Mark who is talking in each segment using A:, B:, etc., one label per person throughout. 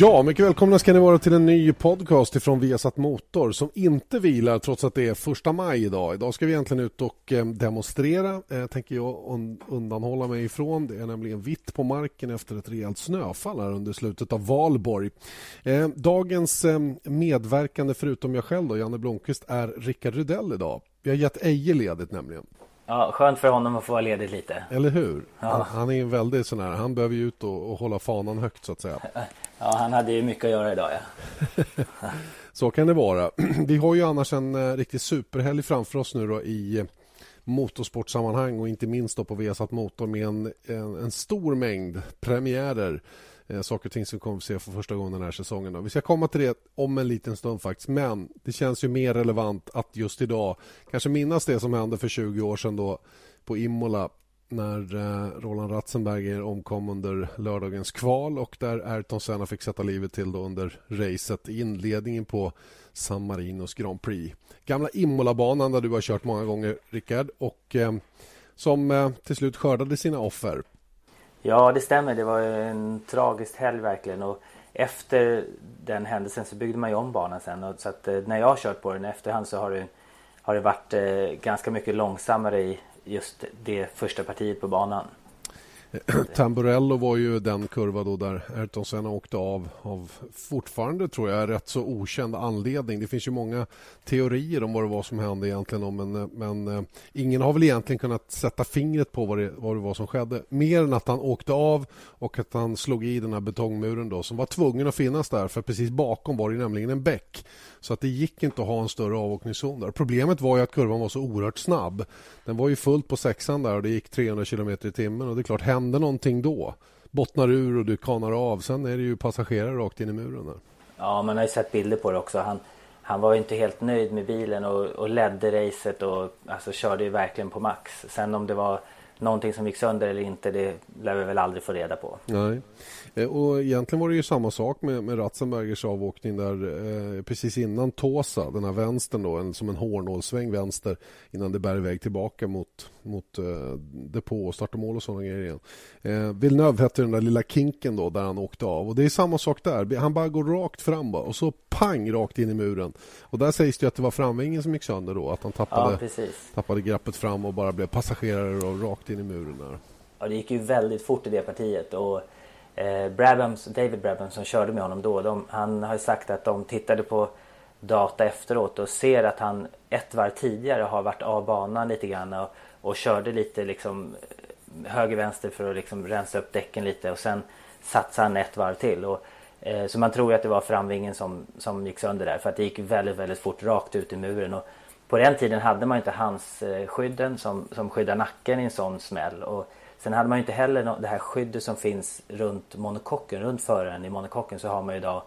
A: Ja, mycket välkomna ska ni vara till en ny podcast ifrån Viasat Motor som inte vilar trots att det är första maj idag. Idag ska vi egentligen ut och eh, demonstrera, eh, tänker jag undanhålla mig ifrån. Det är nämligen vitt på marken efter ett rejält snöfall här under slutet av valborg. Eh, dagens medverkande, förutom jag själv, då, Janne Blomqvist, är Rickard Rydell idag. Vi har gett Eje ledigt nämligen.
B: Ja, skönt för honom att få vara ledig lite.
A: Eller hur? Ja. Han, han, är väldigt sån här, han behöver ju ut och, och, hålla fanan högt så att säga.
B: Ja, han hade ju mycket att göra idag ja.
A: så kan det vara. Vi har ju annars en eh, riktig superhelg framför oss nu då i eh, motorsportsammanhang och inte minst då på Vesat Motor med en, en, en stor mängd premiärer eh, saker och ting som vi kommer att se för första gången den här säsongen. Då. Vi ska komma till det om en liten stund faktiskt, men det känns ju mer relevant att just idag kanske minnas det som hände för 20 år sedan då på Imola när eh, Roland Ratzenberger omkom under lördagens kval och där Ayrton Senna fick sätta livet till under racet i inledningen på San Marinos Grand Prix. Gamla Imola-banan där du har kört många gånger, Rickard, och eh, som eh, till slut skördade sina offer.
B: Ja, det stämmer. Det var en tragisk helg verkligen. Och efter den händelsen så byggde man ju om banan sen. Och så att, eh, när jag har kört på den efterhand så har det, har det varit eh, ganska mycket långsammare i just det första partiet på banan.
A: Tamburello var ju den kurva då där Ayrton Senna åkte av av fortfarande tror jag rätt så okänd anledning. Det finns ju många teorier om vad det var som hände egentligen men, men eh, ingen har väl egentligen kunnat sätta fingret på vad det, vad det var som skedde. Mer än att han åkte av och att han slog i den här betongmuren då som var tvungen att finnas där för precis bakom var det nämligen en bäck. Så att det gick inte att ha en större avåkningszon där. Problemet var ju att kurvan var så oerhört snabb. Den var ju fullt på sexan där och det gick 300 km i timmen och det är klart, hände någonting då bottnar ur och du kanar av. Sen är det ju passagerare rakt in i muren. Där.
B: Ja, man har ju sett bilder på det också. Han, han var inte helt nöjd med bilen och, och ledde racet och alltså, körde ju verkligen på max. Sen om det var någonting som gick sönder eller inte, det lär vi väl aldrig få reda på.
A: Nej. Eh, och egentligen var det ju samma sak med, med Ratzenbergers avåkning där eh, precis innan Tåsa, den här vänstern då, en, som en hårnålsväng vänster innan det bär iväg tillbaka mot, mot eh, depå och start och mål och sådana grejer igen. Eh, Villeneuve hette den där lilla kinken då där han åkte av och det är samma sak där. Han bara går rakt fram bara, och så pang rakt in i muren. Och där sägs det att det var framvingen som gick sönder då, att han tappade, ja, tappade greppet fram och bara blev passagerare och rakt in i muren där.
B: Ja, det gick ju väldigt fort i det partiet och Eh, Brabhams, David Brabham som körde med honom då, de, han har sagt att de tittade på data efteråt och ser att han ett varv tidigare har varit av banan lite grann och, och körde lite liksom eh, höger vänster för att liksom rensa upp däcken lite och sen satsade han ett varv till. Och, eh, så man tror att det var framvingen som, som gick sönder där för att det gick väldigt väldigt fort rakt ut i muren. Och på den tiden hade man inte handskydden som, som skyddar nacken i en sån smäll. Och sen hade man inte heller det här skyddet som finns runt monokocken, runt föraren i monokocken så har man ju idag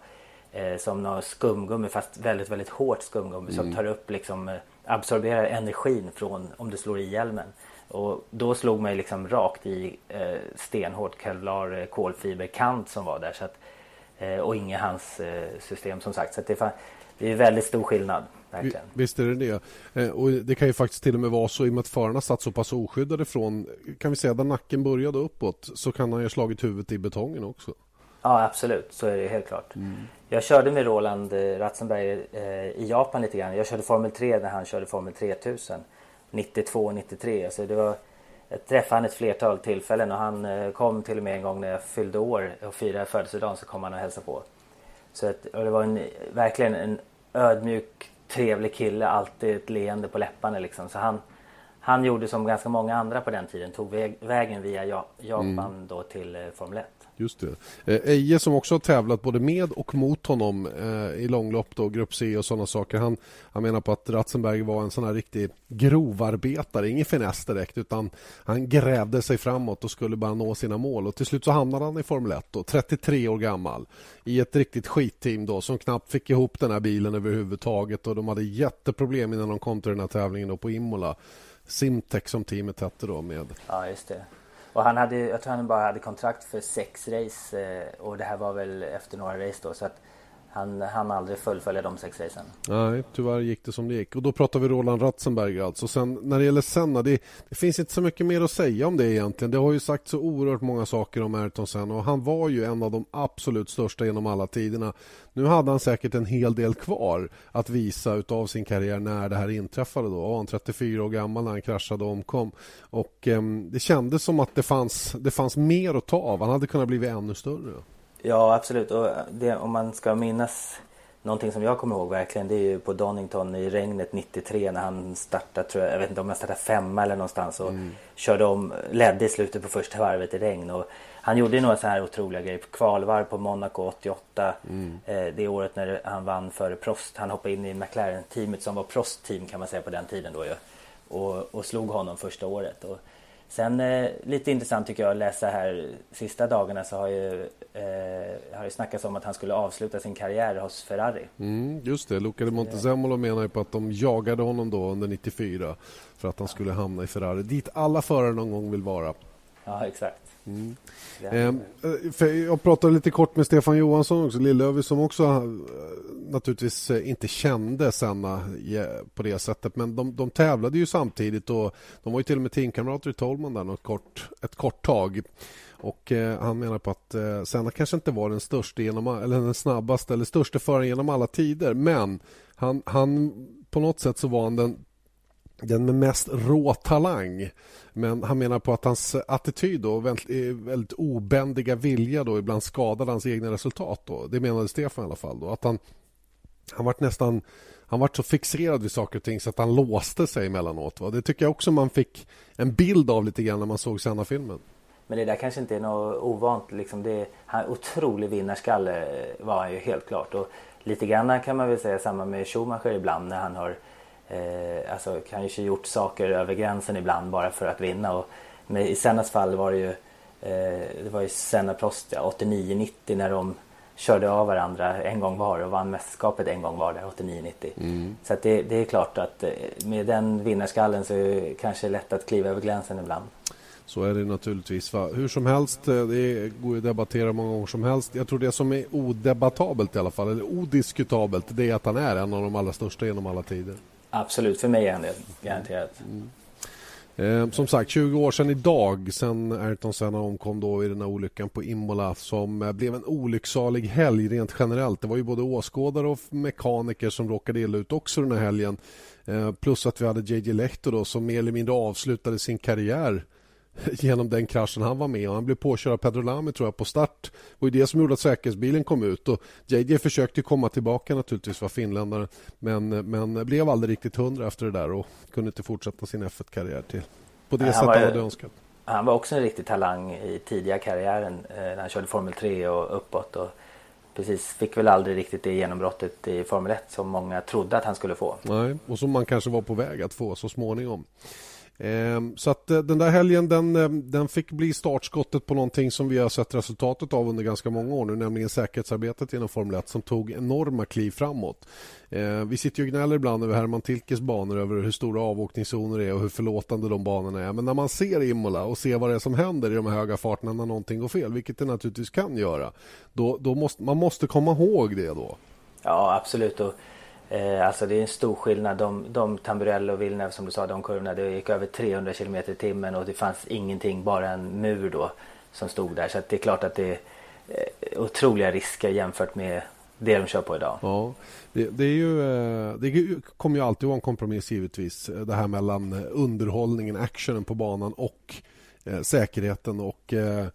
B: eh, som något skumgummi fast väldigt väldigt hårt skumgummi mm. som tar upp liksom eh, absorberar energin från om du slår i hjälmen. Och då slog man liksom rakt i eh, stenhårt kevlar eh, kolfiberkant som var där. Så att, eh, och inget hans eh, system som sagt. Så det, det är väldigt stor skillnad. Verkligen.
A: Visst är det det. Eh, och det kan ju faktiskt till och med vara så i och med att förarna satt så pass oskyddade från, kan vi säga, där nacken började uppåt så kan han ju ha slagit huvudet i betongen också.
B: Ja absolut, så är det helt klart. Mm. Jag körde med Roland eh, Ratzenberger eh, i Japan lite grann. Jag körde Formel 3 när han körde Formel 3000. 92 93. Så det var, jag träffade han ett flertal tillfällen och han kom till och med en gång när jag fyllde år och firade födelsedagen så kom han och hälsade på. Så att, och det var en, verkligen en ödmjuk, trevlig kille, alltid ett leende på läpparna liksom. Så han, han gjorde som ganska många andra på den tiden, tog väg, vägen via Japan mm. då till eh, Formel 1.
A: Just det. Eh, Eje som också har tävlat både med och mot honom eh, i långlopp då, grupp C och sådana saker. Han, han menar på att Ratzenberg var en sån här riktig grovarbetare, ingen finess direkt utan han grävde sig framåt och skulle bara nå sina mål och till slut så hamnade han i Formel 1 då, 33 år gammal i ett riktigt skitteam då som knappt fick ihop den här bilen överhuvudtaget och de hade jätteproblem innan de kom till den här tävlingen då på Imola. Simtech som teamet hette då med.
B: Ja, just det. Och han hade, jag tror han bara hade kontrakt för sex race eh, och det här var väl efter några race då. Så att han hann aldrig fullfölja de sex racen.
A: Nej, tyvärr gick det som det gick. Och då pratar vi Roland Ratzenberger alltså. Sen när det gäller Senna, det, det, finns inte så mycket mer att säga om det egentligen. Det har ju sagt så oerhört många saker om Ayrton Senna och han var ju en av de absolut största genom alla tiderna. Nu hade han säkert en hel del kvar att visa utav sin karriär när det här inträffade då. Var han 34 år gammal när han kraschade och omkom. Och eh, det kändes som att det fanns, det fanns mer att ta av. Han hade kunnat bli ännu större.
B: Ja, absolut. Och det, om man ska minnas någonting som jag kommer ihåg verkligen det är ju på Donington i regnet 93 när han startade, tror jag, jag vet inte om han startade femma eller någonstans och mm. körde om, ledde i slutet på första varvet i regn. Och han gjorde några så här otroliga grejer. Kvalvarv på Monaco 88. Mm. Eh, det året när han vann före Prost. Han hoppade in i McLaren-teamet som var Prost-team kan man säga på den tiden då ju. Och, och slog honom första året. Och, Sen eh, lite intressant tycker jag att läsa här sista dagarna så har ju eh, har ju snackats om att han skulle avsluta sin karriär hos Ferrari.
A: Mm, just det, Luca de Montezemolo menar ju på att de jagade honom då under 94 för att han skulle hamna i Ferrari, dit alla förare någon gång vill vara.
B: Ja, exakt. Mm.
A: Ehm, eh, jag pratade lite kort med Stefan Johansson också, Lillövi som också eh, naturligtvis eh, inte kände Senna på det sättet men de, de tävlade ju samtidigt och de var ju till och med teamkamrater i Tolman där något kort, ett kort tag. Och eh, Han menar på att eh, Senna kanske inte var den största genom, eller den snabbaste eller största föraren genom alla tider men han, han på något sätt så var han den den med mest rå talang. Men han menar på att hans attityd och eh, väldigt, obändiga vilja då ibland skadade hans egna resultat. Då. Det menade Stefan i alla fall. Då. Att han, han var nästan han var så fixerad vid saker och ting så att han låste sig emellanåt. Va? Det tycker jag också man fick en bild av lite grann när man såg senare filmen.
B: Men det där kanske inte är något ovant. Liksom det, han, otrolig vinnarskalle eh, var han ju helt klart. Och lite grann kan man väl säga samma med Schumacher ibland när han har eh, alltså kanske gjort saker över gränsen ibland bara för att vinna. Och med, I Sennas fall var det ju eh, det var ju Senna Prost ja, 89-90 när de körde av varandra en gång var och vann mästerskapet en gång var där 89-90. Mm. Så det, det, är klart att eh, med den vinnarskallen så är det kanske lätt att kliva över gränsen ibland.
A: Så är det naturligtvis. Va? Hur som helst, eh, det går att debattera många gånger som helst. Jag tror det som är odebattabelt i alla fall, eller odiskutabelt, det är att han är en av de allra största genom alla tider.
B: Absolut, för mig är han det. Garanterat. Mm.
A: Eh, som sagt, 20 år sedan idag, sen Ayrton Senna omkom då i den här olyckan på Imola som eh, blev en olycksalig helg rent generellt. Det var ju både åskådare och mekaniker som råkade illa ut också den här helgen. Eh, plus att vi hade JJ Lehto då, som mer eller mindre avslutade sin karriär genom den kraschen han var med och Han blev påkörd av Pedro Lamy tror jag på start. Det var det som gjorde att säkerhetsbilen kom ut. Och JJ försökte komma tillbaka naturligtvis, var finländare men, men blev aldrig riktigt hundra efter det där och kunde inte fortsätta sin F1-karriär till på det sätt han hade önskat.
B: Han var också en riktig talang i tidiga karriären eh, när han körde Formel 3 och uppåt. Och precis, fick väl aldrig riktigt det genombrottet i Formel 1 som många trodde att han skulle få.
A: Nej, och som man kanske var på väg att få så småningom. Ehm, så att eh, den där helgen den, eh, den fick bli startskottet på någonting som vi har sett resultatet av under ganska många år nu, nämligen säkerhetsarbetet inom Formel 1 som tog enorma kliv framåt. Ehm, vi sitter ju och gnäller ibland över Herman Tilkes banor över hur stora avåkningszoner det är och hur förlåtande de banorna är. Men när man ser Imola och ser vad det är som händer i de här höga farterna när någonting går fel, vilket det naturligtvis kan göra, då, då måste man måste komma ihåg det då.
B: Ja, absolut. Och Eh, alltså det är en stor skillnad. De, de Tamburello och Villeneuve som du sa, de kurvorna, det gick över 300 km i timmen och det fanns ingenting, bara en mur då som stod där. Så det är klart att det är eh, otroliga risker jämfört med det de kör på idag.
A: Ja, det, det, är ju, eh, det kommer ju alltid vara en kompromiss givetvis. Det här mellan underhållningen, actionen på banan och eh, säkerheten. och eh,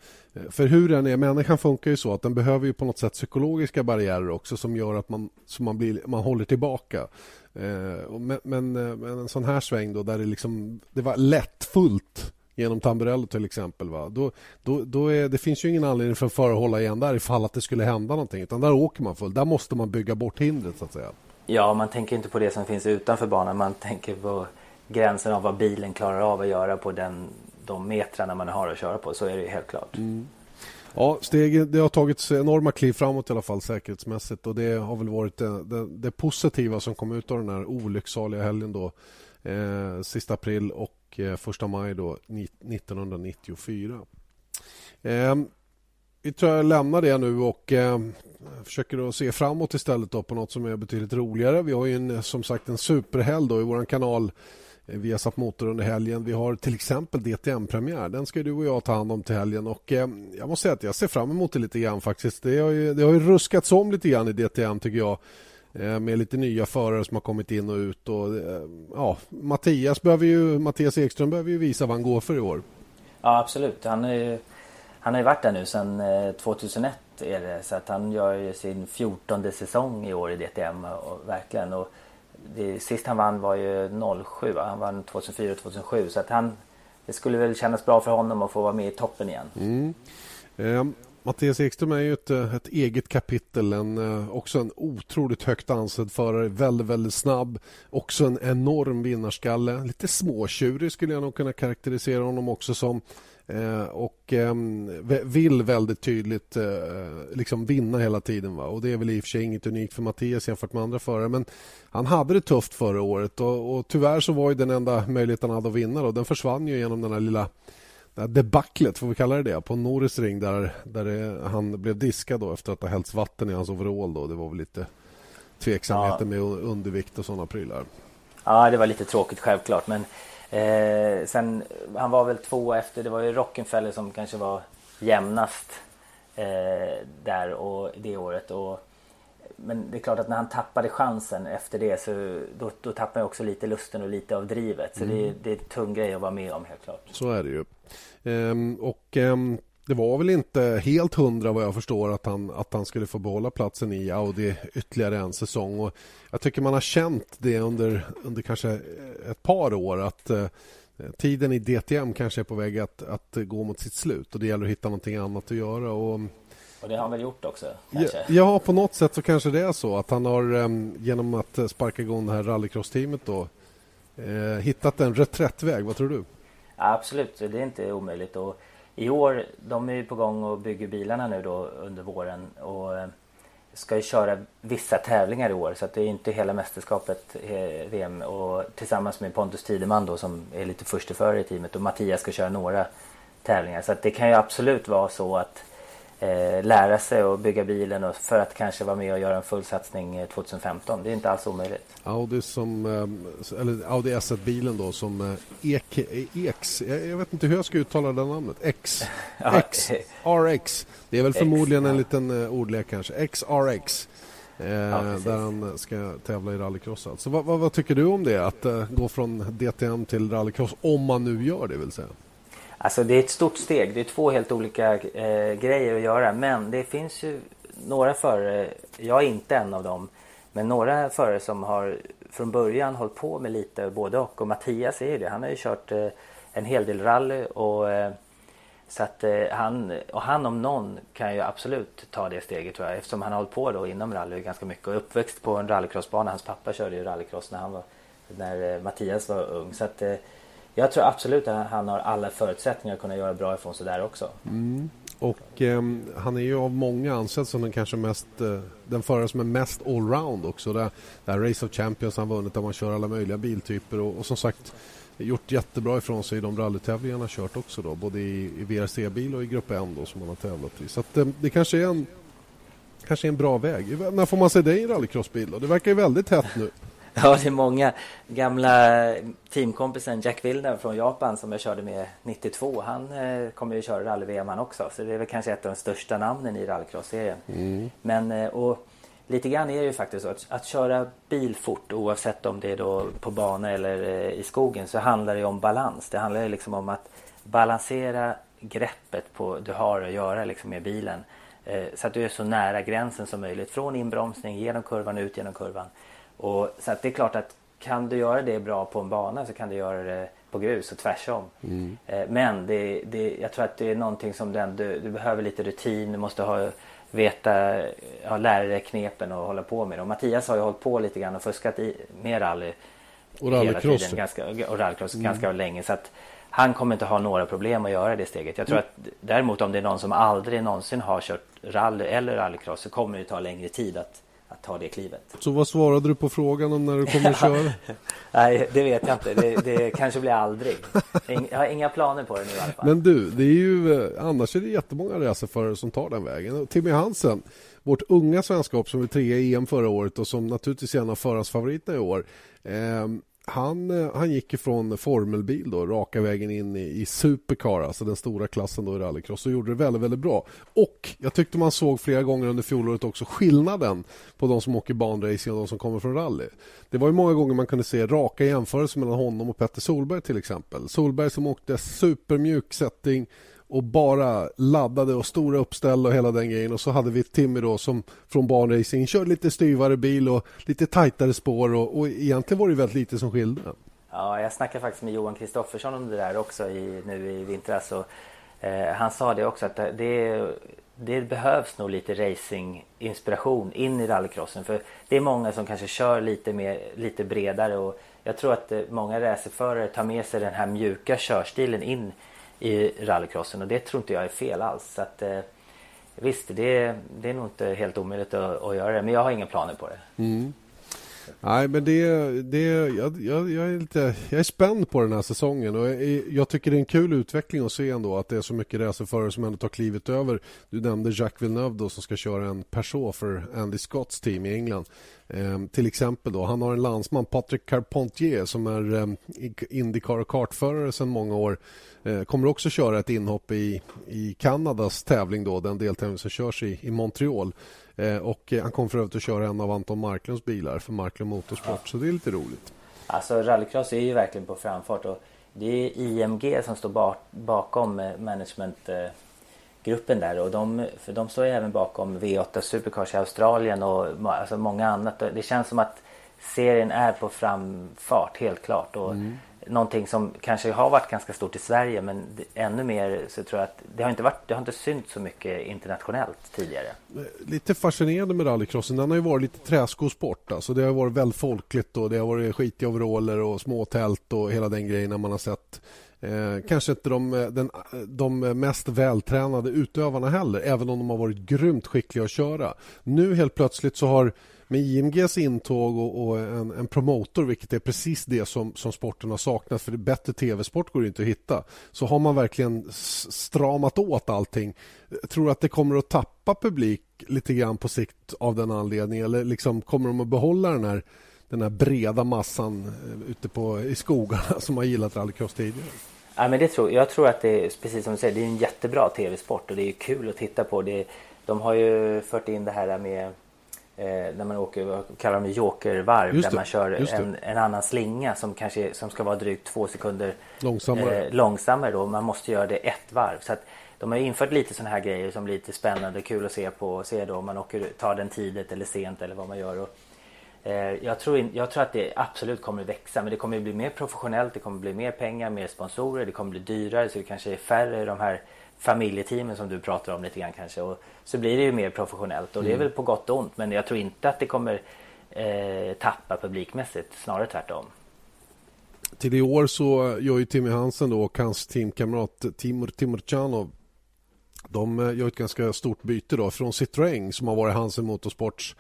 A: för hur den är, människan funkar ju så att den behöver ju på något sätt psykologiska barriärer också som gör att man, som man, blir, man håller tillbaka. Eh, men, men, eh, men, en sån här sväng då där det, liksom, det var lättfullt genom Tamburello till exempel. Va? Då, då, då är, det finns ju ingen anledning för en förare att hålla igen där ifall att det skulle hända någonting. Utan där åker man fullt, Där måste man bygga bort hindret så att säga.
B: Ja, man tänker inte på det som finns utanför banan. Man tänker på gränsen av vad bilen klarar av att göra på den de metrarna man har att köra på. Så är det helt klart. Mm.
A: Ja, steg, det har tagits enorma kliv framåt i alla fall säkerhetsmässigt och det har väl varit det, det, det positiva som kom ut av den här olycksaliga helgen då eh, sista april och eh, första maj då 1994. Eh, vi tror jag lämnar det nu och eh, försöker se framåt istället då på något som är betydligt roligare. Vi har ju en, som sagt en superhelg då i vår kanal Eh, vi har satt motor under helgen. Vi har till exempel DTM-premiär. Den ska du och jag ta hand om till helgen. Och eh, jag måste säga att jag ser fram emot det lite grann faktiskt. Det har ju, det har ju ruskats om lite grann i DTM tycker jag. Eh, med lite nya förare som har kommit in och ut. Och, eh, ja, Mattias, behöver ju, Mattias Ekström behöver ju visa vad han går för i år.
B: Ja, absolut. Han, är, han har ju varit där nu sedan 2001 är det, så att han gör ju sin 14 säsong i år i DTM. Och, verkligen. Och det, sist han vann var ju 07, han vann 2004-2007. Så att han, det skulle väl kännas bra för honom att få vara med i toppen igen.
A: Mm. Eh, Mattias Ekström är ju ett, eh, ett eget kapitel. En, eh, också en otroligt högt ansedd förare. Väldigt, väldigt snabb. Också en enorm vinnarskalle. Lite småtjurig skulle jag nog kunna karaktärisera honom också som. Eh, och eh, vill väldigt tydligt eh, liksom vinna hela tiden. Va? Och Det är väl i och för sig inget unikt för Mattias jämfört med andra förare. Men han hade det tufft förra året och, och tyvärr så var ju den enda möjligheten han hade att vinna. Då. Den försvann ju genom den här lilla debaclet, får vi kalla det det, på Norris ring där, där det, han blev diskad då efter att ha hällts vatten i hans overall. Då. Det var väl lite tveksamheter ja. med undervikt och sådana prylar.
B: Ja, det var lite tråkigt självklart. Men eh, sen, han var väl två efter, det var ju Rockenfeller som kanske var jämnast eh, där och det året. Och, men det är klart att när han tappade chansen efter det så då, då tappade jag också lite lusten och lite av drivet. Så mm. det, det är en tung grej att vara med om helt klart.
A: Så är det ju. Ehm, och ehm, det var väl inte helt hundra vad jag förstår att han, att han skulle få behålla platsen i Audi ytterligare en säsong. Och jag tycker man har känt det under, under kanske ett par år att eh, tiden i DTM kanske är på väg att, att gå mot sitt slut och det gäller att hitta någonting annat att göra. Och,
B: och det har han väl gjort också?
A: Kanske? Ja, på något sätt så kanske det är så att han har ehm, genom att sparka igång det här rallycross-teamet då eh, hittat en reträttväg. Vad tror du?
B: absolut, det är inte omöjligt. Och i år, de är ju på gång och bygger bilarna nu då under våren och eh, ska ju köra vissa tävlingar i år så att det är inte hela mästerskapet eh, VM och tillsammans med Pontus Tideman då som är lite försteförare i teamet och Mattias ska köra några tävlingar. Så att det kan ju absolut vara så att eh, lära sig att bygga bilen och för att kanske vara med och göra en full satsning 2015. Det är inte alls omöjligt.
A: Audi som, eh, eller Audi S1-bilen då som EK, eh, EX, jag vet inte hur jag ska uttala det namnet, X, X, RX. Det är väl förmodligen en liten eh, ordlek kanske, XRX. Eh, ja, där han ska tävla i rallycross. Alltså, vad, vad, vad, tycker du om det? Att uh, gå från DTM till rallycross, om man nu gör det vill säga?
B: Alltså det är ett stort steg. Det är två helt olika eh, grejer att göra. Men det finns ju några förare, jag är inte en av dem, men några förare som har från början hållit på med lite både och. Och Mattias är ju det. Han har ju kört eh, en hel del rally och eh, så att eh, han, och han om någon kan ju absolut ta det steget tror jag eftersom han har hållit på då inom rally ganska mycket och uppväxt på en rallycrossbana. Hans pappa körde ju rallycross när han var, när eh, Mattias var ung. Så att eh, jag tror absolut att han har alla förutsättningar att kunna göra bra ifrån sig där också.
A: Mm. Och eh, han är ju av många ansedd som den kanske mest eh, den förare som är mest allround också. Det, det här Race of Champions han vunnit där man kör alla möjliga biltyper och, och som sagt gjort jättebra ifrån sig i de rallytävlingarna han kört också då både i, i VRC-bil och i Grupp N då som han har tävlat i. Så att, eh, det kanske är en kanske är en bra väg. När får man se dig i rallycrossbil då? Det verkar ju väldigt hett nu.
B: Ja, det är många. Gamla teamkompisen Jack Wilner från Japan som jag körde med 92. Han eh, kommer ju köra rally-VM han också. Så det är väl kanske ett av de största namnen i rallycross-serien. Mm. Men eh, och lite grann är det ju faktiskt så att, att köra bil fort oavsett om det är då på bana eller eh, i skogen så handlar det om balans. Det handlar ju liksom om att balansera greppet på du har att göra liksom med bilen. Eh, så att du är så nära gränsen som möjligt. Från inbromsning, genom kurvan, ut genom kurvan. Och, så att det är klart att kan du göra det bra på en bana så kan du göra det på grus och tvärsom. Mm. Eh, men det, det, jag tror att det är någonting som den, du, du behöver lite rutin, du måste ha, veta, ha lära dig knepen och hålla på med. Och Mattias har ju hållit på lite grann och fuskat i, med rally
A: och rallycross
B: ganska, och rallycross mm. ganska länge. Så att han kommer inte ha några problem att göra det steget. Jag tror mm. att däremot om det är någon som aldrig någonsin har kört rally eller rallycross så kommer det ta längre tid att att ta det klivet.
A: Så vad svarade du på frågan om när du kommer att köra?
B: Nej, det vet jag inte. Det, det kanske blir aldrig. Jag har inga planer på det nu i alla fall.
A: Men du, det är ju, eh, annars är det jättemånga racerförare som tar den vägen. Timmy Hansen, vårt unga svenskap som var trea i EM förra året och som naturligtvis är en av förarfavoriterna i år. Han, eh, han gick ifrån formelbil då, raka vägen in i, i supercar, alltså den stora klassen då i rallycross och gjorde det väldigt, väldigt bra. Och jag tyckte man såg flera gånger under fjolåret också skillnaden på de som åker banracing och de som kommer från rally. Det var ju många gånger man kunde se raka jämförelser mellan honom och Petter Solberg till exempel. Solberg som åkte supermjuk setting och bara laddade och stora uppställ och hela den grejen. Och så hade vi Timmy då som från barnracing körde lite styvare bil och lite tajtare spår och, och egentligen var det väldigt lite som skilde.
B: Ja, jag snackade faktiskt med Johan Kristoffersson om det där också i, nu i vintras. Och, eh, han sa det också att det, det behövs nog lite racing-inspiration in i rallycrossen. För det är många som kanske kör lite, mer, lite bredare och jag tror att eh, många racerförare tar med sig den här mjuka körstilen in i rallycrossen och det tror inte jag är fel alls. Så att, eh, visst, det, det är nog inte helt omöjligt att, att göra det men jag har inga planer på det.
A: Mm. Nej, men det, det, jag, jag, jag, är lite, jag är spänd på den här säsongen och jag, jag, tycker det är en kul utveckling att se ändå att det är så mycket racerförare som ändå tar klivet över. Du nämnde Jacques Villeneuve då, som ska köra en Peugeot för Andy Scotts team i England. Eh, till exempel då, han har en landsman, Patrick Carpentier som är eh, Indycar och kartförare sedan många år. Eh, kommer också köra ett inhopp i, i Kanadas tävling då, den deltävling som körs i, i Montreal. Ehm, eh, och han kommer för övrigt att köra en av Anton Marklunds bilar för Marklund Motorsport, så det är lite roligt.
B: Alltså rallycross är ju verkligen på framfart och det är IMG som står bakom eh, eh managementgruppen där och de, för de står även bakom V8 Supercars i Australien och alltså många annat. Det känns som att serien är på framfart helt klart. Och mm någonting som kanske har varit ganska stort i Sverige men ännu mer så tror jag att det har inte, varit, det har inte synts så mycket internationellt tidigare.
A: Lite fascinerande med rallycrossen. Den har ju varit lite träskosport. Alltså det har varit väldigt folkligt och det har varit skitiga overaller och små tält och hela den grejen när man har sett Eh, kanske inte de, eh, den, de mest vältränade utövarna heller, även om de har varit grymt skickliga att köra. Nu helt plötsligt så har med IMGs intåg och, och en, en, promotor, vilket är precis det som, som sporten har saknat, för det bättre tv-sport går inte att hitta, så har man verkligen stramat åt allting. Jag tror att det kommer att tappa publik lite grann på sikt av den anledningen, eller liksom kommer de att behålla den här den här breda massan eh, ute på, i skogarna som har gillat rallycross tidigare?
B: Ja, men det tror, jag tror att det är precis som du säger, det är en jättebra tv-sport och det är kul att titta på. Det, de har ju fört in det här med eh, när man åker, vad kallar de jokervarv, där man kör en, en, annan slinga som kanske som ska vara drygt två sekunder
A: långsammare.
B: Eh, långsammare då. Man måste göra det ett varv. Så att de har infört lite sådana här grejer som blir lite spännande, kul att se på. Se då om man åker, tar den tidigt eller sent eller vad man gör. Och, jag, tror in, jag tror att det absolut kommer att växa men det kommer att bli mer professionellt, det kommer att bli mer pengar, mer sponsorer, det kommer att bli dyrare så det kanske är färre de här familjeteamen som du pratar om lite grann kanske. Och så blir det ju mer professionellt och det är mm. väl på gott och ont. Men jag tror inte att det kommer eh, tappa publikmässigt, snarare tvärtom.
A: Till i år så gör ju Timmy Hansen då och hans teamkamrat Timur Timurchanov de eh, gör ett ganska stort byte då från Citroën som har varit Hansen Motorsports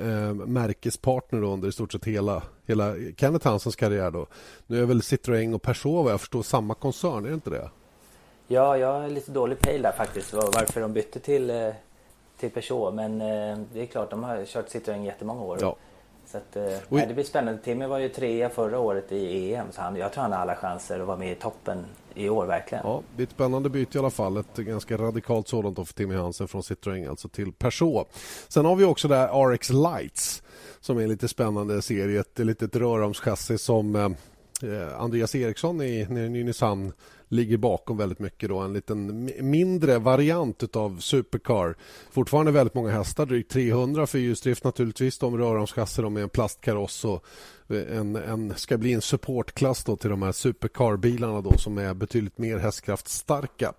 A: eh, märkespartner då under i stort sett hela, hela Kenneth Hansens karriär. Då. Nu är väl Citroën och Peugeot vad jag förstår samma koncern, är det inte det?
B: Ja, jag har lite dålig pejl där faktiskt varför de bytte till, eh, till Peugeot. Men eh, det är klart, de har kört Citroën jättemånga år. Ja. Så att, eh, nej, det blir spännande. Timmy var ju trea förra året i EM så han, jag tror han har alla chanser att vara med i toppen i år verkligen.
A: Ja, det är ett spännande byte i alla fall. Ett ganska radikalt sådant för Timmy Hansen från Citroën alltså till Peugeot. Sen har vi också där RX Lights som är en lite spännande serie. Ett litet röromschassi som eh, Andreas Eriksson i, nere i Nynäshamn ligger bakom väldigt mycket. Då. En liten mindre variant av Supercar. Fortfarande väldigt många hästar, drygt 300 fyrhjulsdrift naturligtvis. De röromschasser med en plastkaross och en, en, ska bli en supportklass då till de här supercar-bilarna då som är betydligt mer hästkraftstarka.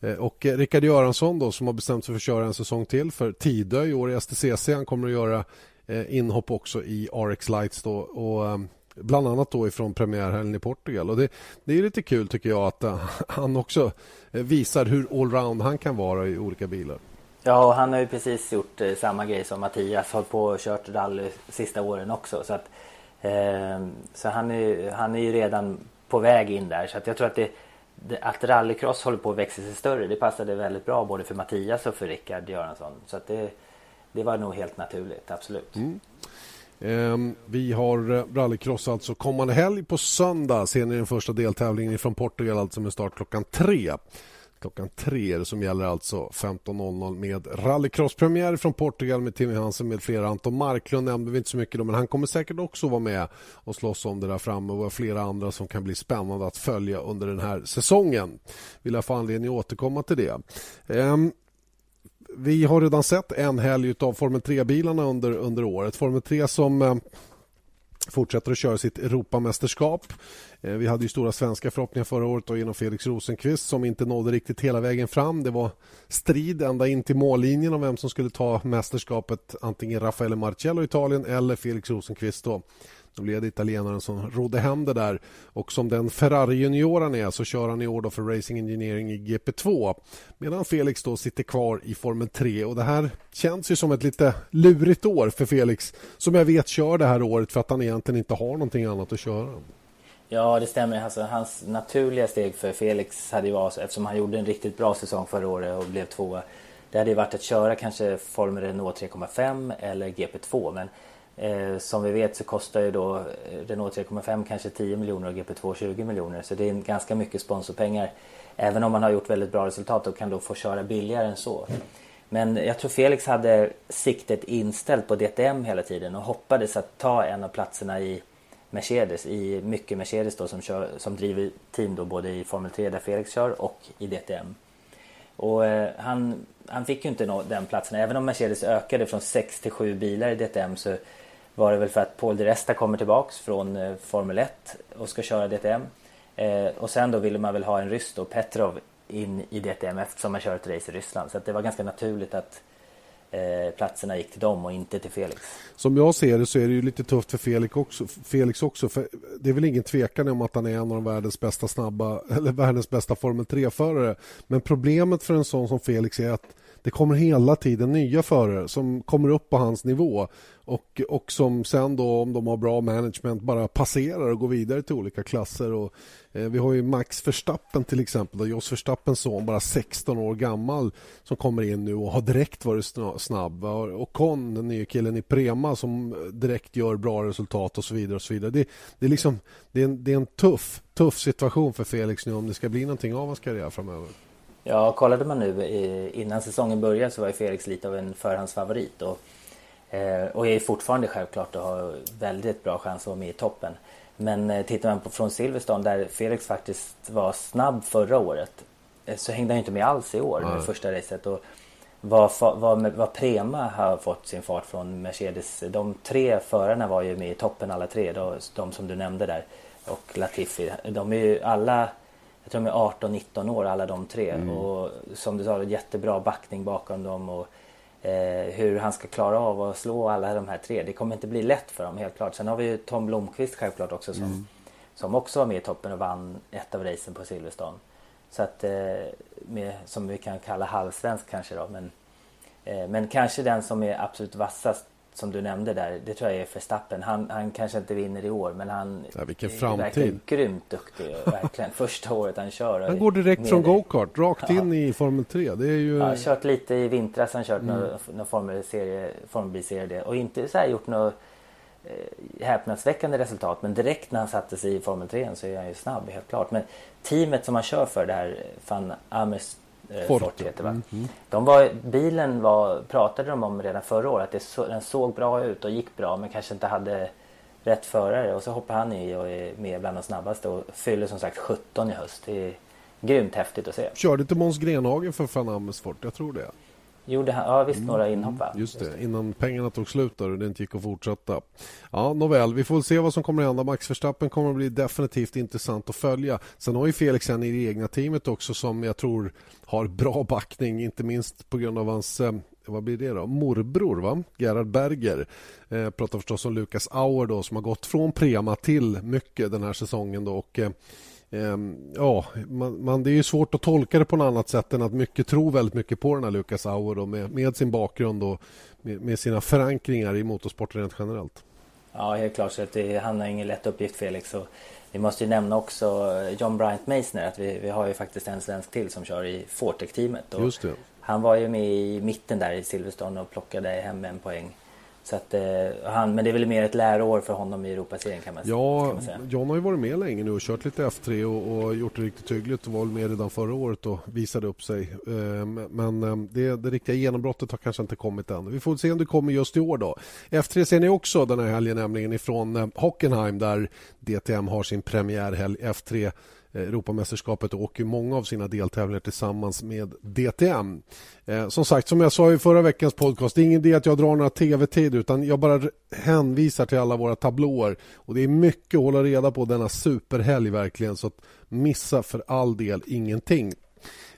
A: Eh, och Rickard Göransson då som har bestämt sig för att köra en säsong till för Tidö i år i STCC. Han kommer att göra eh, inhopp också i RX Lights då och eh, bland annat då ifrån premiärhelgen i Portugal. Och det, det är lite kul tycker jag att han också visar hur allround han kan vara i olika bilar.
B: Ja, och han har ju precis gjort samma grej som Mattias. Hållit på och kört rally sista åren också. Så, att, eh, Ehm, så han, är, han är ju redan på väg in där. Så att jag tror att, det, att rallycross håller på att växa sig större. Det passade väldigt bra både för Mattias och för Rickard Göransson. Så att det, det var nog helt naturligt, absolut. Mm.
A: Eh, vi har eh, rallycross alltså kommande helg på söndag ser ni den första deltävlingen från Portugal alltså med start klockan tre. Klockan tre som gäller alltså 15.00 med rallycrosspremiär från Portugal med Timmy Hansen med flera. Anton Marklund nämnde vi inte så mycket då, men han kommer säkert också vara med och slåss om det där framme och flera andra som kan bli spännande att följa under den här säsongen. Vill jag få anledning att återkomma till det. Um, vi har redan sett en helg av Formel 3-bilarna under, under året. Formel 3 som ehm, fortsätter att köra sitt Europamästerskap. Eh, vi hade ju stora svenska förhoppningar förra året och genom Felix Rosenqvist som inte nådde riktigt hela vägen fram. Det var strid ända in till mållinjen om vem som skulle ta mästerskapet. Antingen Raffaele Marcello i Italien eller Felix Rosenqvist. Då. Då blev det italienaren som rodde hem det där. Och som den Ferrari-junior han är så kör han i år för Racing Engineering i GP2. Medan Felix då sitter kvar i Formel 3. Och Det här känns ju som ett lite lurigt år för Felix som jag vet kör det här året för att han egentligen inte har någonting annat att köra.
B: Ja, det stämmer. Alltså, hans naturliga steg för Felix hade ju varit, eftersom han gjorde en riktigt bra säsong förra året och blev tvåa. Det hade ju varit att köra kanske Formel Renault 3,5 eller GP2. Men Eh, som vi vet så kostar ju då eh, Renault 3,5 kanske 10 miljoner och GP2 20 miljoner. Så det är ganska mycket sponsorpengar. Även om man har gjort väldigt bra resultat och kan då få köra billigare än så. Men jag tror Felix hade siktet inställt på DTM hela tiden och hoppades att ta en av platserna i Mercedes, i mycket Mercedes då som, kör, som driver team då både i Formel 3 där Felix kör och i DTM. Och eh, han, han fick ju inte nå den platsen. Även om Mercedes ökade från 6 till 7 bilar i DTM så var det väl för att Paul di Resta kommer tillbaks från eh, Formel 1 och ska köra DTM. Eh, och sen då ville man väl ha en ryss då, Petrov, in i DTM eftersom man kör ett race i Ryssland. Så det var ganska naturligt att eh, platserna gick till dem och inte till Felix.
A: Som jag ser det så är det ju lite tufft för Felix också. Felix också för det är väl ingen tvekan om att han är en av världens bästa snabba eller världens bästa Formel 3-förare. Men problemet för en sån som Felix är att det kommer hela tiden nya förare som kommer upp på hans nivå och, och som sen då om de har bra management bara passerar och går vidare till olika klasser. Och, eh, vi har ju Max Verstappen till exempel, Jos Verstappens son, bara 16 år gammal som kommer in nu och har direkt varit snabb. Och Con, den nya killen i Prema som direkt gör bra resultat och så vidare. och så vidare. Det, det, är, liksom, det, är, en, det är en tuff, tuff situation för Felix nu om det ska bli någonting av hans karriär framöver.
B: Ja, kollade man nu innan säsongen började så var ju Felix lite av en förhandsfavorit. Och, eh, och är fortfarande självklart och har väldigt bra chans att vara med i toppen. Men eh, tittar man på från Silverstone där Felix faktiskt var snabb förra året eh, så hängde han inte med alls i år, mm. första racet. Och vad, vad, vad Prema har fått sin fart från Mercedes. De tre förarna var ju med i toppen alla tre, de som du nämnde där. Och Latifi. De är ju alla jag tror de är 18-19 år alla de tre. Mm. Och som du sa, jättebra backning bakom dem. Och, eh, hur han ska klara av att slå alla de här tre. Det kommer inte bli lätt för dem helt klart. Sen har vi ju Tom Blomqvist självklart också som, mm. som också var med i toppen och vann ett av racen på Silverstone. Så att, eh, med, som vi kan kalla halvsvensk kanske då. Men, eh, men kanske den som är absolut vassast som du nämnde där, det tror jag är Verstappen. Han, han kanske inte vinner i år men han
A: ja, vilken framtid. är verkligen
B: grymt duktig. Verkligen. Första året han kör.
A: Han går direkt från go-kart rakt in i Formel 3. Det är ju...
B: Ja, har kört lite i vintras. Han kört mm. någon, någon Formel-serie, Formel och inte så här gjort något eh, häpnadsväckande resultat. Men direkt när han satte sig i Formel 3 så är han ju snabb helt klart. Men teamet som han kör för det här, Van Amers Eh, Forte heter va? Mm, mm. De var, bilen var, pratade de om redan förra året att det så, den såg bra ut och gick bra men kanske inte hade rätt förare och så hoppar han i och är med bland de snabbaste och fyller som sagt 17 i höst. Det är grymt häftigt att se.
A: Körde inte Måns Grenhagen för Van Amersfoort? Jag tror det.
B: Gjorde han? Ja visst, mm. några inhopp va?
A: Just det, innan pengarna tog slut och det inte gick att fortsätta. Ja, nåväl, vi får se vad som kommer att hända. Max Verstappen kommer att bli definitivt intressant att följa. Sen har ju Felix en i det egna teamet också som jag tror har bra backning, inte minst på grund av hans eh, vad blir det då? Morbror, va? Gerhard Berger. Eh, pratar förstås om Lukas Auer då, som har gått från Prema till mycket den här säsongen. Då, och, eh, ja, man, man, det är svårt att tolka det på något annat sätt än att mycket tror väldigt mycket på den här Lucas Auer med, med sin bakgrund och med, med, sina förankringar i motorsporten rent generellt.
B: Ja, helt klart. Så det, han har ingen lätt uppgift Felix. Och vi måste ju nämna också John Bryant Meissner. Att vi, vi har ju faktiskt en svensk till som kör i Fortec-teamet. Han var ju med i mitten där i Silverstone och plockade hem en poäng. Så att, eh, han, men det är väl mer ett läroår för honom i Europaserien kan man,
A: ja,
B: kan man säga.
A: John har ju varit med länge nu och kört lite F3 och, och gjort det riktigt hyggligt och var med redan förra året och visade upp sig. Eh, men eh, det, det riktiga genombrottet har kanske inte kommit än. Vi får se om det kommer just i år då. F3 ser ni också den här helgen nämligen ifrån Hockenheim där DTM har sin premiärhelg F3 Eh, Europamästerskapet och åker många av sina deltävlingar tillsammans med DTM. Eh, som sagt, som jag sa i förra veckans podcast, det är ingen idé att jag drar några tv-tider utan jag bara hänvisar till alla våra tablåer. Och det är mycket att hålla reda på denna superhelg verkligen så att missa för all del ingenting.